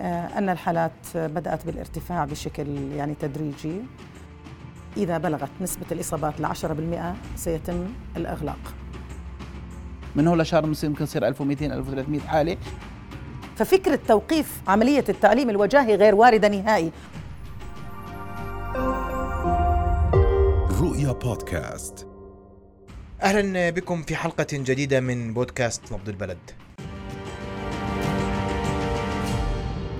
آه، أن الحالات بدأت بالارتفاع بشكل يعني تدريجي. إذا بلغت نسبة الإصابات ل 10% سيتم الإغلاق. من هو لشهر يمكن يصير 1200 1300 حالة؟ ففكرة توقيف عملية التعليم الوجاهي غير واردة نهائي. رؤيا بودكاست. أهلا بكم في حلقة جديدة من بودكاست نبض البلد.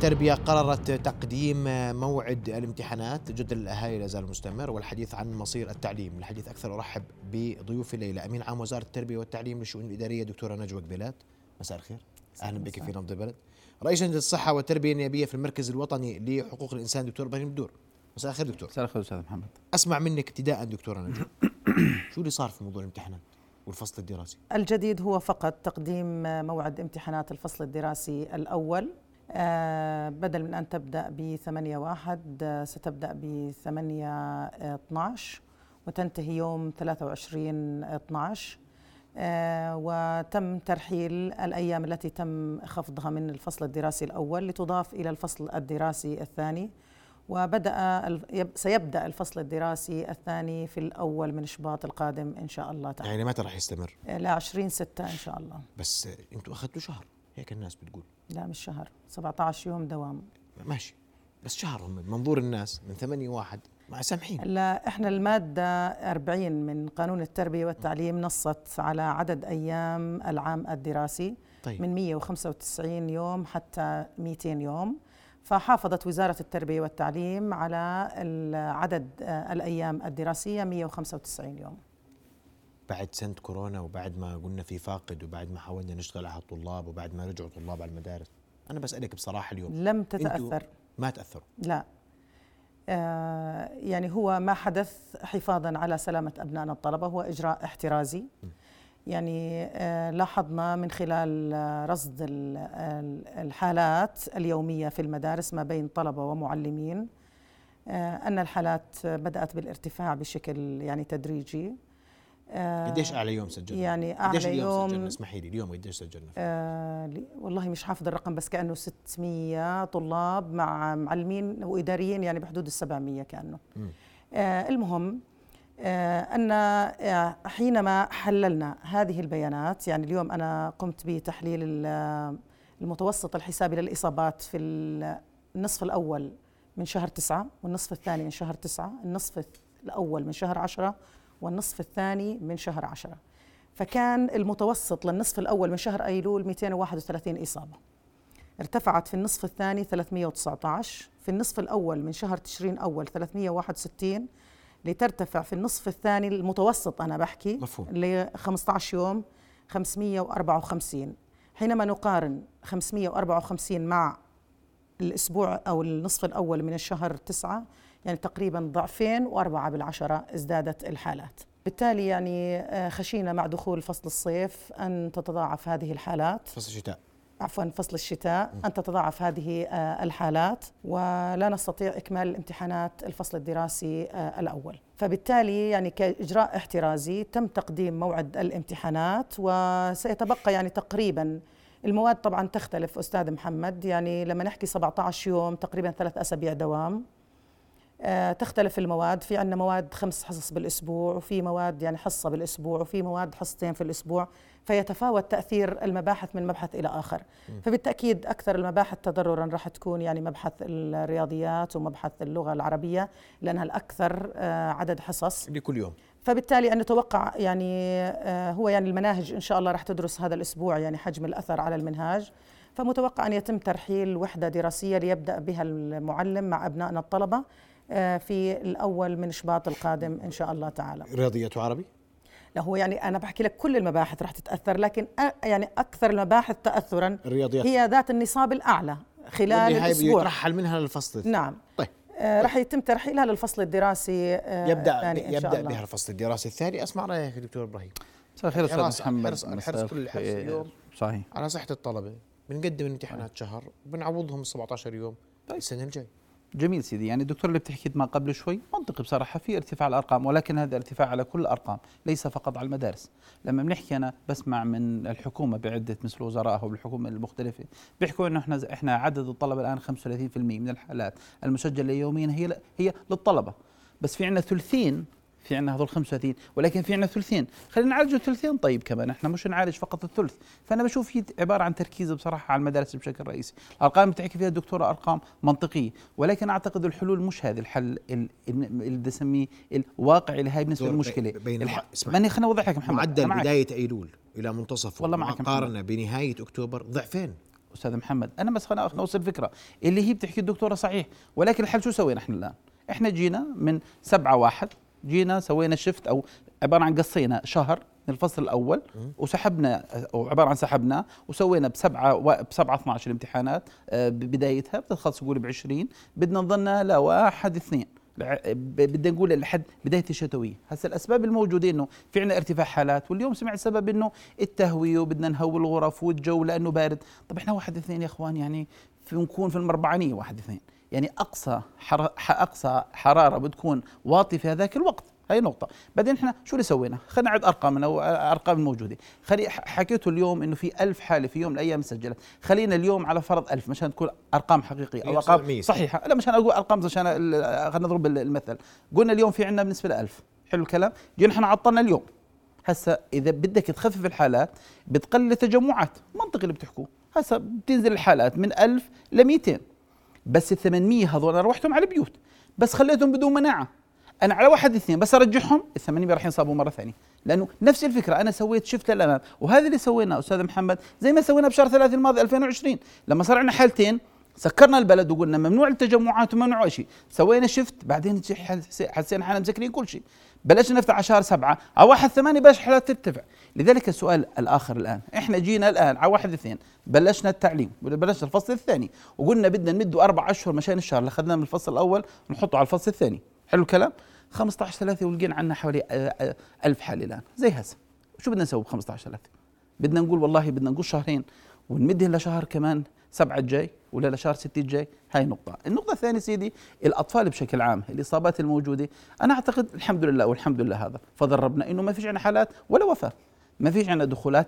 التربية قررت تقديم موعد الامتحانات. جدل الأهالي لا زال مستمر والحديث عن مصير التعليم. الحديث أكثر أرحب بضيوفي الليلة أمين عام وزارة التربية والتعليم للشؤون الإدارية دكتورة نجوى قبيلات. مساء الخير. أهلا بك في نبض البلد. رئيس لجنة الصحة والتربية النيابية في المركز الوطني لحقوق الإنسان دكتور إبراهيم الدور. مساء الخير دكتور. مساء الخير أستاذ محمد. أسمع منك ابتداء دكتورة نجوى. شو اللي صار في موضوع الامتحانات والفصل الدراسي؟ الجديد هو فقط تقديم موعد امتحانات الفصل الدراسي الأول. بدل من أن تبدأ ب 8 واحد آه، ستبدأ ب 8 12 وتنتهي يوم 23 12 آه، وتم ترحيل الأيام التي تم خفضها من الفصل الدراسي الأول لتضاف إلى الفصل الدراسي الثاني. وبدأ سيبدأ الفصل الدراسي الثاني في الأول من شباط القادم إن شاء الله تعالى. يعني متى راح يستمر؟ ل 20 6 إن شاء الله. بس أنتم أخذتوا شهر. هيك الناس بتقول. لا مش شهر 17 يوم دوام. ماشي بس شهر من منظور الناس من 8 واحد مع سامحين. لا إحنا المادة 40 من قانون التربية والتعليم نصت على عدد أيام العام الدراسي. طيب. من 195 يوم حتى 200 يوم. فحافظت وزارة التربية والتعليم على عدد الأيام الدراسية 195 يوم. بعد سنة كورونا وبعد ما قلنا في فاقد وبعد ما حاولنا نشتغل على الطلاب وبعد ما رجعوا طلاب على المدارس. أنا بسألك بصراحة اليوم. لم تتأثر. ما تأثروا؟ لا. آه يعني هو ما حدث حفاظا على سلامة أبنائنا الطلبة هو إجراء احترازي. م. يعني آه لاحظنا من خلال رصد الحالات اليومية في المدارس ما بين طلبة ومعلمين آه أن الحالات بدأت بالارتفاع بشكل يعني تدريجي. آه، قديش أعلى يوم سجلنا؟ يعني أعلى قديش يوم سجلنا اسمحي لي اليوم قديش سجلنا؟ آه والله مش حافظ الرقم بس كأنه 600 طلاب مع معلمين وإداريين يعني بحدود ال 700 كانه آه المهم آه أن آه حينما حللنا هذه البيانات يعني اليوم أنا قمت بتحليل المتوسط الحسابي للاصابات في النصف الأول من شهر تسعة والنصف الثاني من شهر تسعة النصف الأول من شهر عشرة والنصف الثاني من شهر عشرة. فكان المتوسط للنصف الأول من شهر أيلول 231 إصابة. ارتفعت في النصف الثاني 319 في النصف الأول من شهر تشرين أول 361 لترتفع في النصف الثاني المتوسط أنا بحكي مفهوم. ل 15 يوم 554 حينما نقارن 554 مع الأسبوع أو النصف الأول من الشهر تسعة يعني تقريبا ضعفين وأربعة بالعشرة ازدادت الحالات. بالتالي يعني آه، خشينا مع دخول فصل الصيف أن تتضاعف هذه الحالات. فصل الشتاء. عفوا فصل الشتاء أن تتضاعف هذه آه، الحالات ولا نستطيع إكمال الامتحانات الفصل الدراسي آه، الأول. فبالتالي يعني كإجراء احترازي تم تقديم موعد الامتحانات وسيتبقى يعني تقريبا المواد طبعا تختلف أستاذ محمد. يعني لما نحكي 17 يوم تقريبا ثلاث أسابيع دوام. تختلف المواد. في عندنا مواد خمس حصص بالأسبوع وفي مواد يعني حصة بالأسبوع وفي مواد حصتين في الأسبوع. فيتفاوت تأثير المباحث من مبحث إلى آخر. فبالتأكيد أكثر المباحث تضررا راح تكون يعني مبحث الرياضيات ومبحث اللغة العربية لأنها الأكثر آه، عدد حصص. لكل يوم. فبالتالي أن نتوقع يعني آه، هو يعني المناهج إن شاء الله راح تدرس هذا الأسبوع يعني حجم الأثر على المنهاج. فمتوقع أن يتم ترحيل وحدة دراسية ليبدأ بها المعلم مع أبنائنا الطلبة. آه، في الأول من شباط القادم إن شاء الله تعالى. رياضيات وعربي؟ لا هو يعني أنا بحكي لك كل المباحث راح تتأثر لكن يعني أكثر المباحث تأثرا الرياضيات هي ذات النصاب الأعلى خلال الأسبوع. يترحل منها للفصل نعم. طيب. آه راح يتم ترحيلها للفصل الدراسي آه يبدأ الثاني إن يبدأ شاء الله. بها الفصل الدراسي الثاني. أسمع رأيك دكتور إبراهيم. مساء الخير أستاذ محمد. حرص, حرص كل الحرص اليوم. صحيح. على صحة الطلبة. بنقدم امتحانات شهر وبنعوضهم 17 يوم طيب. السنة الجاي جميل سيدي. يعني الدكتور اللي بتحكي ما قبل شوي منطقي بصراحة في ارتفاع الأرقام ولكن هذا ارتفاع على كل الأرقام ليس فقط على المدارس. لما بنحكي أنا بسمع من الحكومة بعدة مثل وزرائها والحكومة المختلفة بيحكوا إنه إحنا إحنا عدد الطلبة الآن 35% من الحالات المسجلة يوميا هي هي للطلبة. بس في عندنا ثلثين في عندنا هذول 35 ولكن في عندنا ثلثين. خلينا نعالج الثلثين. طيب كمان إحنا مش نعالج فقط الثلث. فأنا بشوف في عبارة عن تركيز بصراحة على المدارس بشكل رئيسي. الأرقام اللي بتحكي فيها الدكتورة أرقام منطقية ولكن أعتقد الحلول مش هذه. الحل اللي بدي اسميه الواقعي لهي بالنسبة للمشكلة. بين الح... ماني خليني اوضح لك محمد. معدل بداية ايلول إلى منتصف. والله معك مقارنه بنهاية أكتوبر ضعفين. أستاذ محمد أنا بس خليني اوصل الفكرة. اللي هي بتحكي الدكتورة صحيح ولكن الحل شو سوينا إحنا الآن؟ إحنا جينا من سبعة واحد جينا سوينا شفت أو عبارة عن قصينا شهر من الفصل الأول وسحبنا عبارة عن سحبنا وسوينا بسبعة بسبعة 12 الامتحانات آه، بدايتها بتخلص نقول ب 20 بدنا نضلنا لواحد اثنين. بدنا نقول لحد بداية الشتوية، هسه الأسباب الموجودة إنه في عندنا ارتفاع حالات واليوم سمعت سبب إنه التهوية وبدنا نهوي الغرف والجو لأنه بارد، طب إحنا واحد اثنين يا إخوان يعني بنكون في المربعانيه واحد اثنين، يعني أقصى حر... أقصى حرارة بتكون واطي في هذاك الوقت. هاي نقطة، بعدين إحنا شو اللي سوينا؟ خلينا نعد أرقامنا وأرقام الموجودة، خلي حكيته اليوم إنه في ألف حالة في يوم من الأيام سجلت، خلينا اليوم على فرض ألف مشان تكون أرقام حقيقية أو أرقام صحيحة، لا مشان أقول أرقام عشان خلينا نضرب المثل، قلنا اليوم في عندنا بالنسبة لألف، حلو الكلام؟ جينا إحنا عطلنا اليوم. هسا إذا بدك تخفف الحالات بتقلل التجمعات، منطقي اللي بتحكوه، هسا بتنزل الحالات من 1000 ل 200 بس ال 800 هذول أنا روحتهم على البيوت بس خليتهم بدون مناعة. أنا على واحد اثنين بس أرجعهم ال 800 راح ينصابوا مرة ثانية. لأنه نفس الفكرة أنا سويت شفت للامام وهذا اللي سويناه أستاذ محمد زي ما سوينا بشهر ثلاثة الماضي 2020 لما صار عندنا حالتين سكرنا البلد وقلنا ممنوع التجمعات وممنوع شيء. سوينا شفت بعدين حسينا حالنا مسكرين كل شيء. بلشنا نفتح على شهر سبعة على واحد ثمانية بلش حالات ترتفع. لذلك السؤال الآخر الآن. إحنا جينا الآن على واحد اثنين بلشنا التعليم بلشنا الفصل الثاني وقلنا بدنا نمده أربع أشهر مشان الشهر. اللي أخذناه من الفصل الأول نحطه على الفصل الثاني. حلو الكلام؟ 15 ثلاثة ولقينا عندنا حوالي آه، آه، ألف حالة الآن. زي هسه. شو بدنا نسوي ب 15 ثلاثة؟ بدنا نقول والله بدنا نقول شهرين ونمدهم لشهر كمان. سبعة الجاي ولا لشهر ستة الجاي هاي نقطة. النقطة الثانية سيدي الأطفال بشكل عام الإصابات الموجودة أنا أعتقد الحمد لله والحمد لله هذا فضل ربنا إنه ما فيش عندنا حالات ولا وفاة. ما فيش عندنا دخولات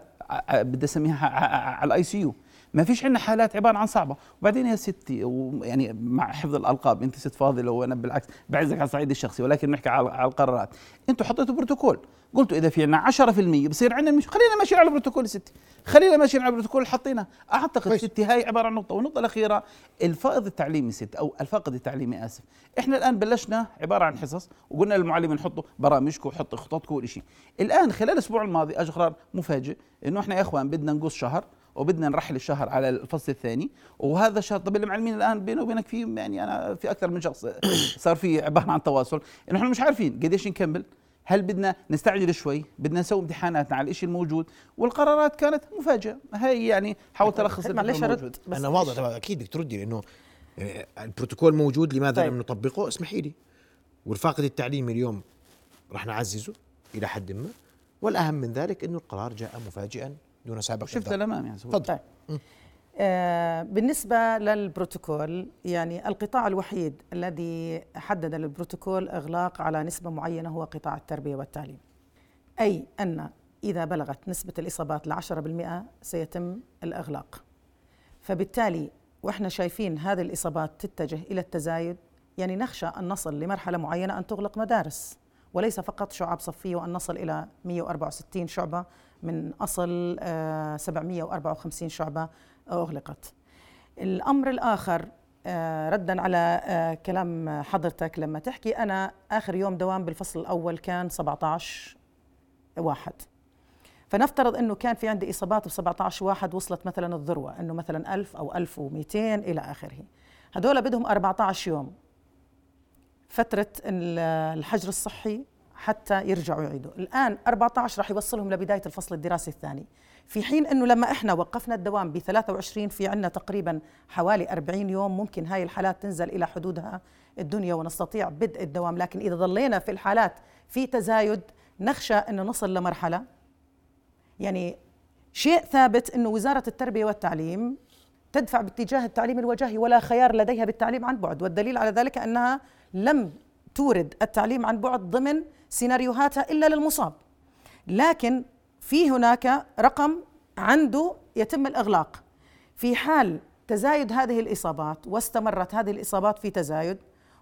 بدي أسميها على ال ICU ما فيش عندنا حالات عبارة عن صعبة. وبعدين يا ستي ويعني مع حفظ الألقاب أنت ست فاضله وأنا بالعكس بعزك على الصعيد الشخصي ولكن نحكي على القرارات. أنتم حطيتوا بروتوكول. قلتوا إذا في عندنا 10% بصير عندنا مش خلينا ماشيين على البروتوكول ستي. خلينا ماشيين على البروتوكول اللي حطيناه اعتقد ستي هاي عبارة عن نقطة. والنقطة الأخيرة الفائض التعليمي ست أو الفاقد التعليمي آسف. إحنا الآن بلشنا عبارة عن حصص وقلنا للمعلمين حطوا برامجكم وحطوا خططكم وكل شيء. الآن خلال الأسبوع الماضي اجى قرار مفاجئ إنه إحنا يا إخوان بدنا نقص شهر. وبدنا نرحل الشهر على الفصل الثاني. وهذا الشهر طب المعلمين الآن بيني وبينك في يعني أنا في أكثر من شخص صار في عبارة عن تواصل. إنه إحنا مش عارفين قديش نكمل. هل بدنا نستعجل شوي؟ بدنا نسوي امتحاناتنا على الشيء الموجود. والقرارات كانت مفاجئه هي يعني حاولت ألخص معلش ارد أنا واضح أكيد بدك تردي لأنه يعني البروتوكول موجود لماذا طيب. لم نطبقه؟ اسمحي لي. والفاقد التعليمي اليوم راح نعززه إلى حد ما. والأهم من ذلك إنه القرار جاء مفاجئا. دون سابق شفت الأمام يعني تفضل. طيب. آه بالنسبة للبروتوكول يعني القطاع الوحيد الذي حدد البروتوكول إغلاق على نسبة معينة هو قطاع التربية والتعليم. أي أن إذا بلغت نسبة الإصابات لعشرة بالمئة سيتم الإغلاق. فبالتالي وإحنا شايفين هذه الإصابات تتجه إلى التزايد يعني نخشى أن نصل لمرحلة معينة أن تغلق مدارس وليس فقط شعب صفية وأن نصل إلى 164 شعبة من أصل 754 آه، شعبة أغلقت. الأمر الآخر آه، ردا على آه، كلام حضرتك لما تحكي أنا آخر يوم دوام بالفصل الأول كان 17 واحد. فنفترض إنه كان في عندي إصابات ب 17 واحد وصلت مثلا الذروة إنه مثلا 1000 أو 1200 إلى آخره. هذول بدهم 14 يوم. فترة الحجر الصحي حتى يرجعوا يعيدوا. الآن 14 راح يوصلهم لبداية الفصل الدراسي الثاني. في حين أنه لما إحنا وقفنا الدوام ب 23 في عندنا تقريبا حوالي 40 يوم ممكن هاي الحالات تنزل إلى حدودها الدنيا ونستطيع بدء الدوام. لكن إذا ظلينا في الحالات في تزايد نخشى أنه نصل لمرحلة. يعني شيء ثابت أنه وزارة التربية والتعليم تدفع باتجاه التعليم الوجاهي ولا خيار لديها بالتعليم عن بعد. والدليل على ذلك أنها لم تورد التعليم عن بعد ضمن سيناريوهاتها إلا للمصاب. لكن في هناك رقم عنده يتم الإغلاق. في حال تزايد هذه الإصابات واستمرت هذه الإصابات في تزايد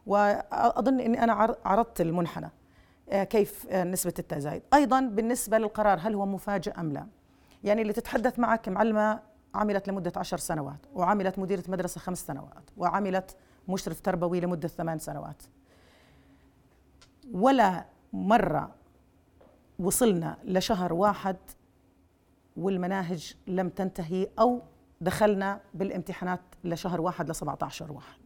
وأظن أني أنا عرضت المنحنى آه، كيف آه، نسبة التزايد. أيضا بالنسبة للقرار هل هو مفاجئ أم لا؟ يعني اللي تتحدث معك معلمة عملت لمدة عشر سنوات وعملت مديرة مدرسة خمس سنوات وعملت مشرف تربوي لمدة ثمان سنوات. ولا مرة وصلنا لشهر واحد والمناهج لم تنتهي أو دخلنا بالامتحانات لشهر واحد ل 17 واحد.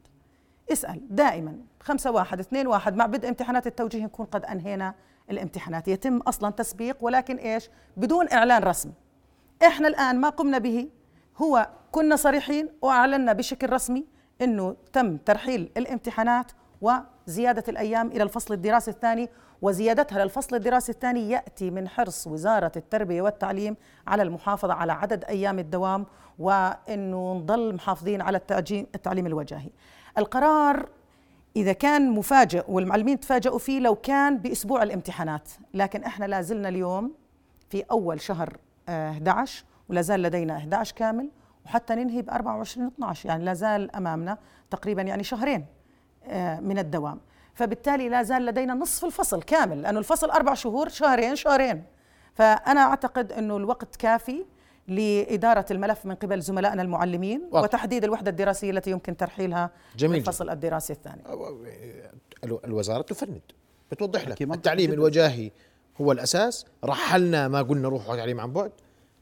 اسأل دائما خمسة واحد اثنين واحد مع بدء امتحانات التوجيه نكون قد أنهينا الامتحانات. يتم أصلا تسبيق ولكن إيش؟ بدون إعلان رسمي. إحنا الآن ما قمنا به. هو كنا صريحين وأعلنا بشكل رسمي أنه تم ترحيل الامتحانات وزيادة الأيام إلى الفصل الدراسي الثاني وزيادتها للفصل الدراسي الثاني يأتي من حرص وزارة التربية والتعليم على المحافظة على عدد أيام الدوام وأنه نضل محافظين على التعليم الوجاهي. القرار إذا كان مفاجئ والمعلمين تفاجئوا فيه لو كان بأسبوع الامتحانات. لكن إحنا لازلنا اليوم في أول شهر 11 آه، ولا زال لدينا 11 كامل وحتى ننهي ب 24 12 يعني لا زال أمامنا تقريبا يعني شهرين. من الدوام. فبالتالي لا زال لدينا نصف الفصل كامل لأنه الفصل أربع شهور شهرين شهرين. فأنا أعتقد إنه الوقت كافي لإدارة الملف من قبل زملائنا المعلمين واضح. وتحديد الوحدة الدراسية التي يمكن ترحيلها جميل الفصل الدراسي الثاني. الوزارة تفند بتوضح لك. التعليم الوجاهي هو الأساس. رحلنا ما قلنا روحوا تعليم عن بعد.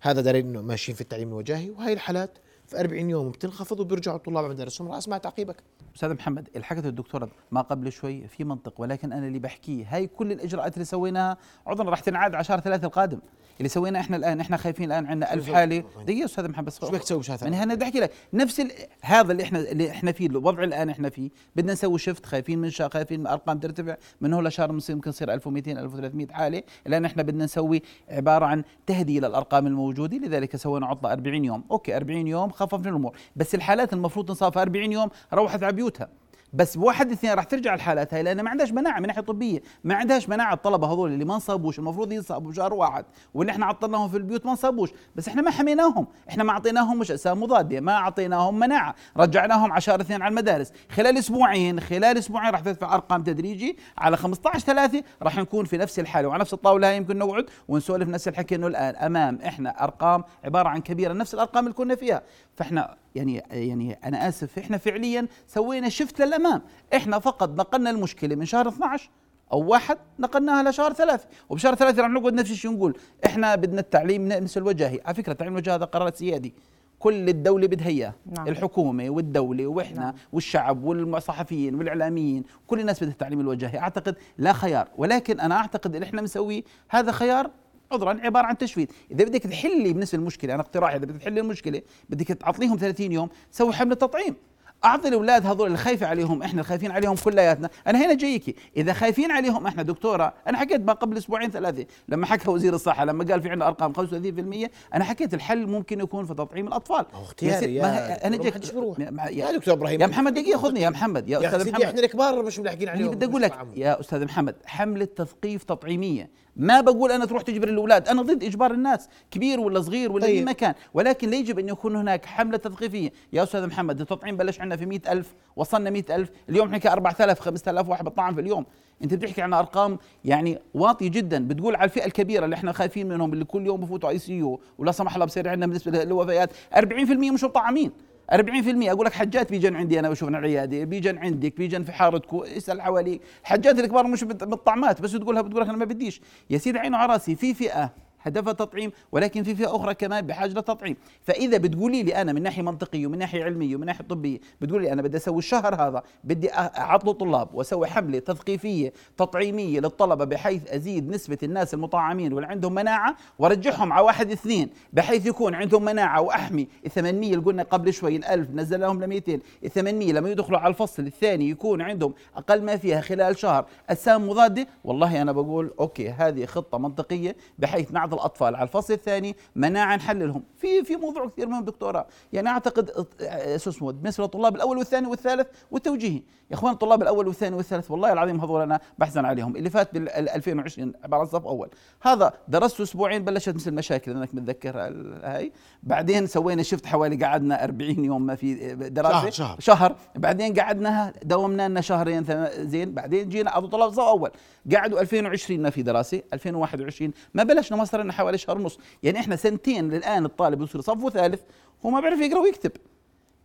هذا دليل إنه ماشيين في التعليم الوجاهي وهي الحالات في 40 يوم بتنخفض وبيرجعوا الطلاب على مدارسهم راح اسمع تعقيبك. أستاذ محمد اللي حكت الدكتورة ما قبل شوي في منطق ولكن أنا اللي بحكيه. هاي كل الإجراءات اللي سويناها عذرا راح تنعاد على شهر ثلاثة القادم. اللي سوينا إحنا الآن إحنا خايفين الآن عندنا ألف حالة. دقيقة أستاذ محمد بس شو بدك تسوي شهر من هنا بدي أحكي لك. نفس ال... هذا اللي إحنا اللي إحنا فيه الوضع الآن إحنا فيه. بدنا نسوي شفت خايفين من شهر خايفين من أرقام ترتفع. من هون لشهر ممكن يصير 1200 1300 حالة. الآن إحنا بدنا نسوي عبارة عن تهدئه للارقام الموجودة. لذلك سوينا عطلة 40 يوم. أوكي 40 يوم خففنا الأمور. بس الحالات المفروض تنصاب 40 يوم روحت على بيوتها. بس بواحد اثنين راح ترجع الحالات هاي لأن ما عندهاش مناعة من ناحية طبية ما عندهاش مناعة الطلبة هذول اللي ما انصابوش المفروض ينصابوا بشهر واحد واللي إحنا عطلناهم في البيوت ما انصابوش بس إحنا ما حميناهم إحنا ما أعطيناهم مش اجسام مضادة ما أعطيناهم مناعة رجعناهم على شهر اثنين على المدارس خلال أسبوعين خلال أسبوعين راح تدفع أرقام تدريجي على 15 3 راح نكون في نفس الحالة وعلى نفس الطاولة هاي يمكن نقعد ونسولف نفس الحكي إنه الآن أمام إحنا أرقام عبارة عن كبيرة نفس الأرقام اللي كنا فيها فإحنا يعني يعني أنا آسف إحنا فعليا سوينا شفت للأمام. إحنا فقط نقلنا المشكلة من شهر 12 أو واحد نقلناها لشهر ثلاثة. وبشهر ثلاثة راح نقعد نفس الشيء نقول إحنا بدنا التعليم نفس الوجاهي على فكرة التعليم الوجاهي هذا قرار سيادي. كل الدولة بدها إياه. نعم. الحكومة والدولة وإحنا نعم. والشعب والصحفيين والإعلاميين كل الناس بدها التعليم الوجاهي أعتقد لا خيار. ولكن أنا أعتقد اللي إحنا بنسويه هذا خيار عذرا عبارة عن تشفيت إذا بدك تحلي بالنسبة للمشكله أنا اقتراحي إذا بدك تحلي المشكلة بدك تعطيهم 30 يوم سوي حملة تطعيم. أعطي الأولاد هذول اللي خايفه عليهم إحنا خايفين عليهم كلياتنا أنا هنا جايكي إذا خايفين عليهم إحنا دكتورة أنا حكيت ما قبل أسبوعين ثلاثة. لما حكى وزير الصحة لما قال في عندنا أرقام 35% أنا حكيت الحل ممكن يكون في تطعيم الأطفال. اختياري يا, أنا جيك يا, دكتور إبراهيم يا محمد دقيقة خذني يا محمد. يا, يا أستاذ محمد. إحنا الكبار مش ملاحقين عليهم بدي أقول لك يا أستاذ محمد حمله تثقيف تطعيميه ما بقول أنا تروح تجبر الأولاد. أنا ضد إجبار الناس كبير ولا صغير ولا طيب. اي مكان. ولكن يجب أن يكون هناك حملة تثقيفية. يا أستاذ محمد التطعيم بلش عندنا في مئة ألف وصلنا مئة ألف. اليوم نحكي 4000 5000 واحد بطعم في اليوم. أنت بتحكي عن أرقام يعني واطيه جدا. بتقول على الفئة الكبيرة اللي إحنا خايفين منهم اللي كل يوم بفوتوا ICU ولا سمح الله بصير عندنا بالنسبة للوفيات. 40% مش مطعمين. 40% أقول لك حجات بيجن عندي أنا بشوف العيادة بيجن عندك بيجن في حارتكم اسأل حواليك. حجات الكبار مش بالطعمات بس تقولها بتقول لك أنا ما بديش. يا سيدي عيني وعلى راسي في فئة هدفها تطعيم ولكن في فئة أخرى كمان بحاجة للتطعيم. فإذا بتقولي لي أنا من ناحية منطقيه ومن ناحية علميه ومن ناحية طبيه بتقولي لي أنا بدي أسوي الشهر هذا بدي اعطل طلاب وأسوي حملة تثقيفية تطعيمية للطلبة بحيث أزيد نسبة الناس المطعمين واللي عندهم مناعة وأرجعهم على واحد اثنين بحيث يكون عندهم مناعة وأحمي ال 800 اللي قلنا قبل شوي ال 1000 نزل لهم ل 200 ال 800 لما يدخلوا على الفصل الثاني يكون عندهم أقل ما فيها خلال شهر أجسام مضادة والله أنا بقول أوكي هذه خطة منطقية بحيث نعطي بعض الأطفال. على الفصل الثاني مناعة نحللهم. في في موضوع كثير مهم دكتورة. يعني أعتقد آه، شو اسمه بالنسبة للطلاب الأول والثاني والثالث والتوجيهي. يا أخوان الطلاب الأول والثاني والثالث والله العظيم هذول أنا بحزن عليهم. اللي فات بال 2020 عبارة عن صف أول. هذا درست أسبوعين بلشت مثل المشاكل أنك متذكر هاي. بعدين سوينا شفت حوالي قعدنا 40 يوم ما في دراسة. شهر, شهر. شهر. بعدين قعدنا داومنا لنا شهرين زين. بعدين جينا ابو طلاب صف أول. قعدوا 2020 ما في دراسة 2021 ما بلشنا ما صار لنا حوالي شهر ونص. يعني إحنا سنتين الان الطالب يصير صف ثالث هو ما بيعرف يقرأ ويكتب.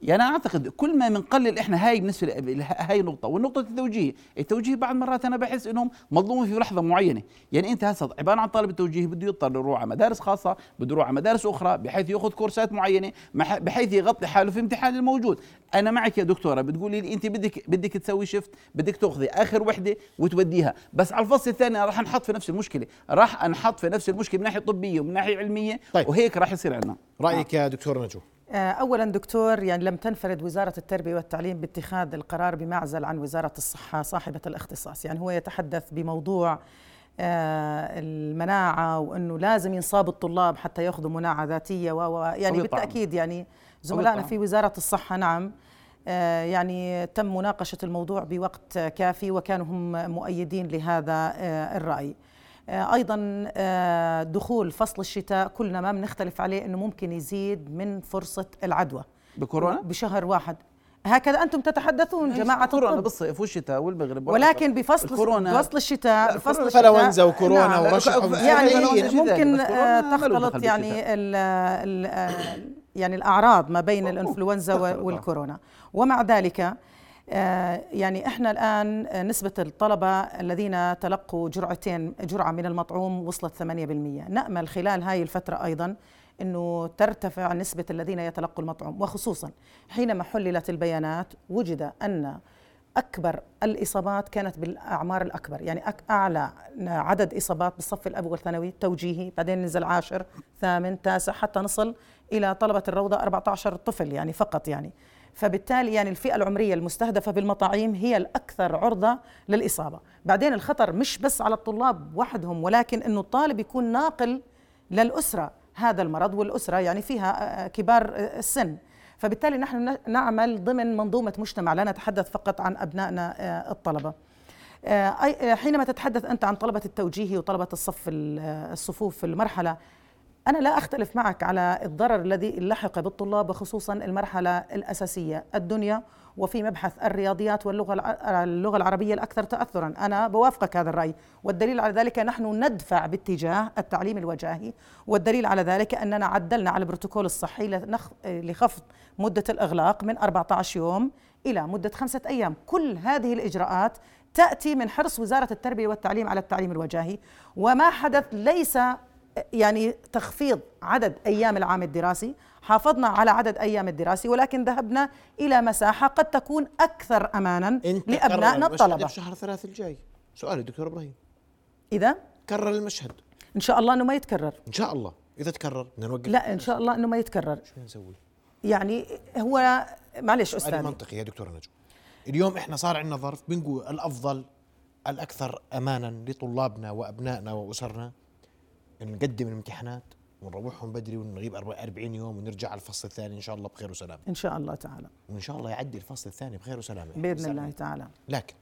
يعني أنا أعتقد كل ما بنقلل إحنا هاي بالنسبة هاي نقطه والنقطة التوجيه التوجيه بعض مرات أنا بحس إنهم مظلومين في لحظة معينة. يعني أنت هسه عبارة عن طالب التوجيه بده يضطر يروح على مدارس خاصة بده يروح على مدارس أخرى بحيث يأخذ كورسات معينة بحيث يغطي حاله في امتحان الموجود. أنا معك يا دكتورة بتقولي لي أنت بدك بدك تسوي شفت بدك تأخذي آخر وحدة وتوديها. بس على الفصل الثاني راح نحط في نفس المشكلة راح نحط في نفس المشكلة من ناحية طبية ومن ناحية علمية طيب. وهيك راح يصير عندنا. رأيك يا دكتور نجو آه، اولا دكتور يعني لم تنفرد وزارة التربية والتعليم باتخاذ القرار بمعزل عن وزارة الصحة صاحبة الاختصاص. يعني هو يتحدث بموضوع آه، المناعة وإنه لازم ينصاب الطلاب حتى ياخذوا مناعة ذاتية و يعني بالتأكيد يعني زملائنا في وزارة الصحة نعم آه، يعني تم مناقشة الموضوع بوقت كافي وكانوا هم مؤيدين لهذا الرأي. آه، أيضا آه، دخول فصل الشتاء كلنا ما بنختلف عليه إنه ممكن يزيد من فرصة العدوى. بكورونا؟ بشهر واحد. هكذا أنتم تتحدثون جماعة كورونا بالصيف والشتاء والمغرب ولكن بفصل الكورونا بفصل الشتاء بفصل الشتاء فلونزا وكورونا نعم. ورشح يعني ممكن آه، تختلط يعني ال ال يعني الأعراض ما بين الأنفلونزا والكورونا. ومع ذلك آه، يعني إحنا الآن نسبة الطلبة الذين تلقوا جرعتين جرعة من المطعوم وصلت 8% نأمل خلال هاي الفترة أيضا إنه ترتفع نسبة الذين يتلقوا المطعوم وخصوصا حينما حللت البيانات وجد أن أكبر الإصابات كانت بالأعمار الأكبر يعني أعلى عدد إصابات بالصف الأول ثانوي توجيهي بعدين نزل عاشر ثامن تاسع حتى نصل إلى طلبة الروضة 14 طفل يعني فقط يعني. فبالتالي يعني الفئة العمرية المستهدفة بالمطاعيم هي الأكثر عرضة للإصابة. بعدين الخطر مش بس على الطلاب وحدهم ولكن أنه الطالب يكون ناقل للأسرة هذا المرض والأسرة يعني فيها كبار السن. فبالتالي نحن نعمل ضمن منظومة مجتمع. لا نتحدث فقط عن أبنائنا الطلبة. حينما تتحدث أنت عن طلبة التوجيهي وطلبة الصف الصفوف في المرحلة أنا لا أختلف معك على الضرر الذي لحق بالطلاب وخصوصا المرحلة الأساسية. الدنيا وفي مبحث الرياضيات واللغة اللغة العربية الأكثر تأثرا. أنا بوافقك هذا الرأي. والدليل على ذلك نحن ندفع باتجاه التعليم الوجاهي والدليل على ذلك أننا عدلنا على البروتوكول الصحي لخفض مدة الإغلاق من 14 يوم إلى مدة خمسة أيام. كل هذه الإجراءات تأتي من حرص وزارة التربية والتعليم على التعليم الوجاهي. وما حدث ليس يعني تخفيض عدد أيام العام الدراسي حافظنا على عدد أيام الدراسي ولكن ذهبنا إلى مساحة قد تكون أكثر امانا لأبنائنا الطلبة. في شهر ثلاث الجاي. سؤالي دكتور إبراهيم. إذا؟ كرر المشهد. إن شاء الله إنه ما يتكرر. إن شاء الله. إذا تكرر نوقف. لا إن شاء الله إنه ما يتكرر. شو نسوي؟ يعني هو معلش أستاذ. منطقي يا دكتور نجم اليوم إحنا صار عندنا ظرف بنقول الأفضل الأكثر امانا لطلابنا وأبنائنا وأسرنا نقدم الامتحانات ونروحهم بدري ونغيب 40 يوم ونرجع على الفصل الثاني إن شاء الله بخير وسلامة. إن شاء الله تعالى. وإن شاء الله يعدي الفصل الثاني بخير وسلامة. بإذن الله تعالى. لكن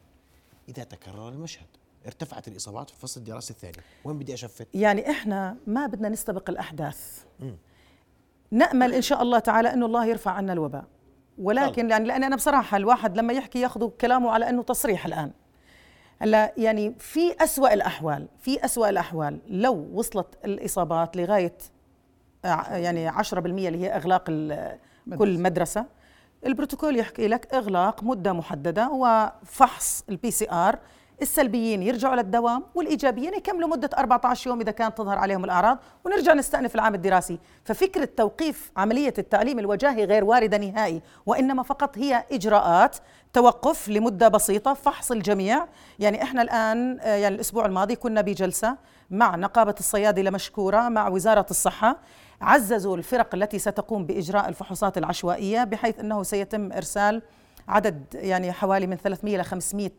إذا تكرر المشهد ارتفعت الإصابات في الفصل الدراسي الثاني وين بدي أشفت؟ يعني إحنا ما بدنا نستبق الأحداث. م. نأمل إن شاء الله تعالى إنه الله يرفع عنا الوباء. ولكن يعني لأن أنا بصراحة الواحد لما يحكي ياخذ كلامه على إنه تصريح الآن. هلا يعني في أسوأ الأحوال في أسوأ الأحوال لو وصلت الإصابات لغاية يعني 10% اللي هي إغلاق كل مدرسة البروتوكول يحكي لك إغلاق مدة محددة وفحص ال PCR السلبيين يرجعوا للدوام والإيجابيين يكملوا مدة 14 يوم إذا كانت تظهر عليهم الأعراض. ونرجع نستأنف العام الدراسي، ففكره توقيف عملية التعليم الوجاهي غير واردة نهائي، وإنما فقط هي إجراءات توقف لمدة بسيطة فحص الجميع، يعني إحنا الآن آه، يعني الأسبوع الماضي كنا بجلسة مع نقابة الصيادلة مشكورة مع وزارة الصحة عززوا الفرق التي ستقوم بإجراء الفحوصات العشوائية بحيث أنه سيتم إرسال عدد يعني حوالي من 300 ل 500 آه،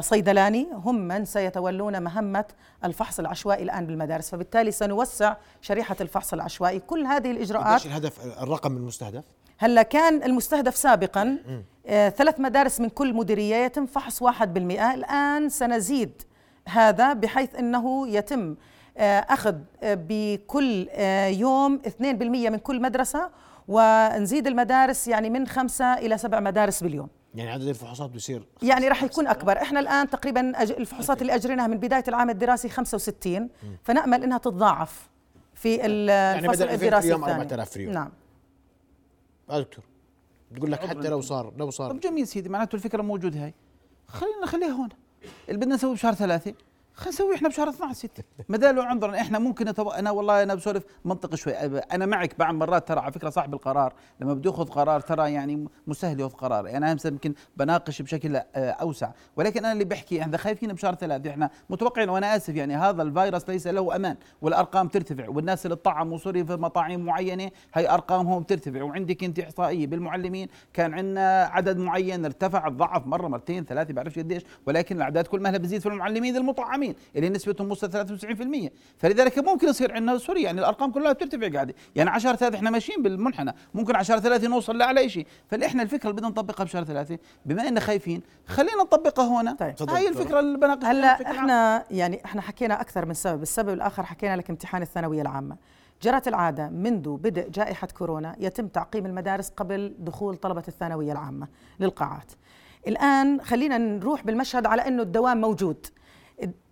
صيدلاني. هم من سيتولون مهمة الفحص العشوائي الآن بالمدارس. فبالتالي سنوسع شريحة الفحص العشوائي. كل هذه الإجراءات إيش الهدف؟ الرقم المستهدف؟ هلا كان المستهدف سابقا آه ثلاث مدارس من كل مديرية يتم فحص واحد بالمئة. الآن سنزيد هذا بحيث أنه يتم آه أخذ آه بكل آه يوم 2% من كل مدرسة ونزيد المدارس يعني من خمسة إلى سبع مدارس باليوم. يعني عدد الفحوصات بيصير يعني راح يكون أكبر. إحنا الآن تقريبا الفحوصات اللي أجريناها من بداية العام الدراسي 65 فنأمل إنها تتضاعف في ال- يعني الفصل 2000 الدراسي اليوم الثاني. 4000 في اليوم. نعم. آه دكتور. بتقول لك حتى لو صار لو صار. طب جميل سيدي معناته الفكرة موجودة هاي. خلينا نخليها هون. اللي بدنا نسويه بشهر ثلاثة. خلينا نسويه إحنا بشهر 12 ستة ما دام عذرا إحنا ممكن نتو... أنا والله أنا بسولف منطقي شوي. أنا معك بعض مرات ترى على فكرة صاحب القرار لما بده يأخذ قرار ترى يعني مستهل يأخذ قرار. يعني أنا يمكن بناقش بشكل آه، أوسع. ولكن أنا اللي بحكي إحنا خايفين بشهر ثلاثة. إحنا متوقعين وأنا آسف يعني هذا الفيروس ليس له أمان والأرقام ترتفع والناس اللي طعموا سوري في مطاعم معينة هي أرقامهم ترتفع. وعندك أنت إحصائية بالمعلمين كان عندنا عدد معين ارتفع ضعف مرة مرتين ثلاثة بعرفش قديش. ولكن الأعداد كل مهلا بتزيد في المعلمين المطعمين. اللي نسبتهم وصلت 93% فلذلك ممكن يصير عندنا سوري يعني الأرقام كلها بترتفع قاعدة. يعني 10 ثلاثة إحنا ماشيين بالمنحنى ممكن 10 ثلاثة نوصل لأعلى شيء. فإحنا الفكرة اللي بدنا نطبقها بشهر ثلاثة بما إننا خايفين خلينا نطبقها هنا. طيب. هاي. الفكرة اللي بناقش هلا. إحنا يعني إحنا حكينا أكثر من سبب السبب الآخر حكينا لك امتحان الثانوية العامة. جرت العادة منذ بدء جائحة كورونا يتم تعقيم المدارس قبل دخول طلبة الثانوية العامة للقاعات. الآن خلينا نروح بالمشهد على إنه الدوام موجود.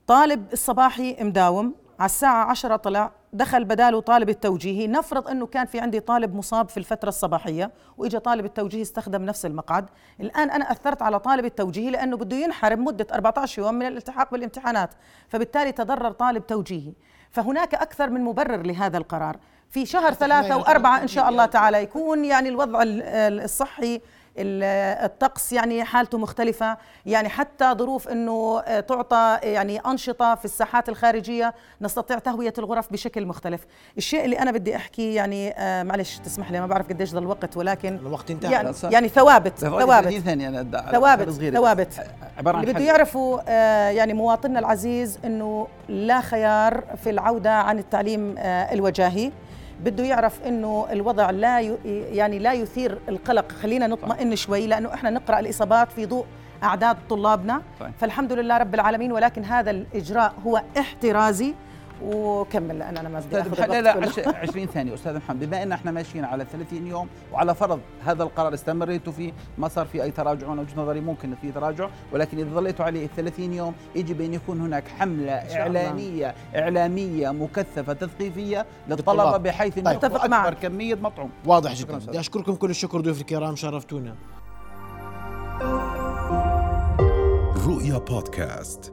الطالب الصباحي مداوم. على الساعة عشرة طلع دخل بداله طالب التوجيهي. نفرض أنه كان في عندي طالب مصاب في الفترة الصباحية وإجا طالب التوجيهي استخدم نفس المقعد. الآن أنا أثرت على طالب التوجيهي لأنه بده ينحرم مدة 14 يوم من الالتحاق بالامتحانات. فبالتالي تضرر طالب توجيهي. فهناك أكثر من مبرر لهذا القرار. في شهر ثلاثة وأربعة إن شاء الله تعالى يكون يعني الوضع ال- ال- الصحي ال- الطقس يعني حالته مختلفة يعني حتى ظروف أنه آه، تعطى يعني أنشطة في الساحات الخارجية نستطيع تهوية الغرف بشكل مختلف الشيء اللي أنا بدي أحكي يعني آه، معلش تسمح لي ما بعرف قديش ضل الوقت ولكن الوقت انتهى يعني, صح. يعني ثوابت ثوابت ثوابت 30 ثانية أنا أدى- على ثوابت. ثوابت عبارة عن اللي بده. يعرفوا آه، يعني مواطننا العزيز إنه لا خيار في العودة عن التعليم آه، الوجاهي بده يعرف إنه الوضع لا ي- يعني لا يثير القلق. خلينا نطمئن شوي لأنه إحنا نقرأ الإصابات في ضوء أعداد طلابنا. فالحمد لله رب العالمين ولكن هذا الإجراء هو احترازي. وكمل لأن أنا ما بدي أخذ لا لا كله. عش- 20 ثانية أستاذ محمد بما إن إحنا ماشيين على 30 يوم وعلى فرض هذا القرار استمريتوا فيه ما صار في أي تراجع أنا وجهة نظري ممكن في تراجع ولكن إذا ظليتوا عليه 30 يوم يجب ان يكون هناك حملة. اعلانيه إعلامية مكثفة تثقيفية. للطلبة بحيث إنه طيب. أتفق معك. أكبر كمية مطعوم واضح جدا. بدي أشكركم كل الشكر ضيوف الكرام شرفتونا رؤيا بودكاست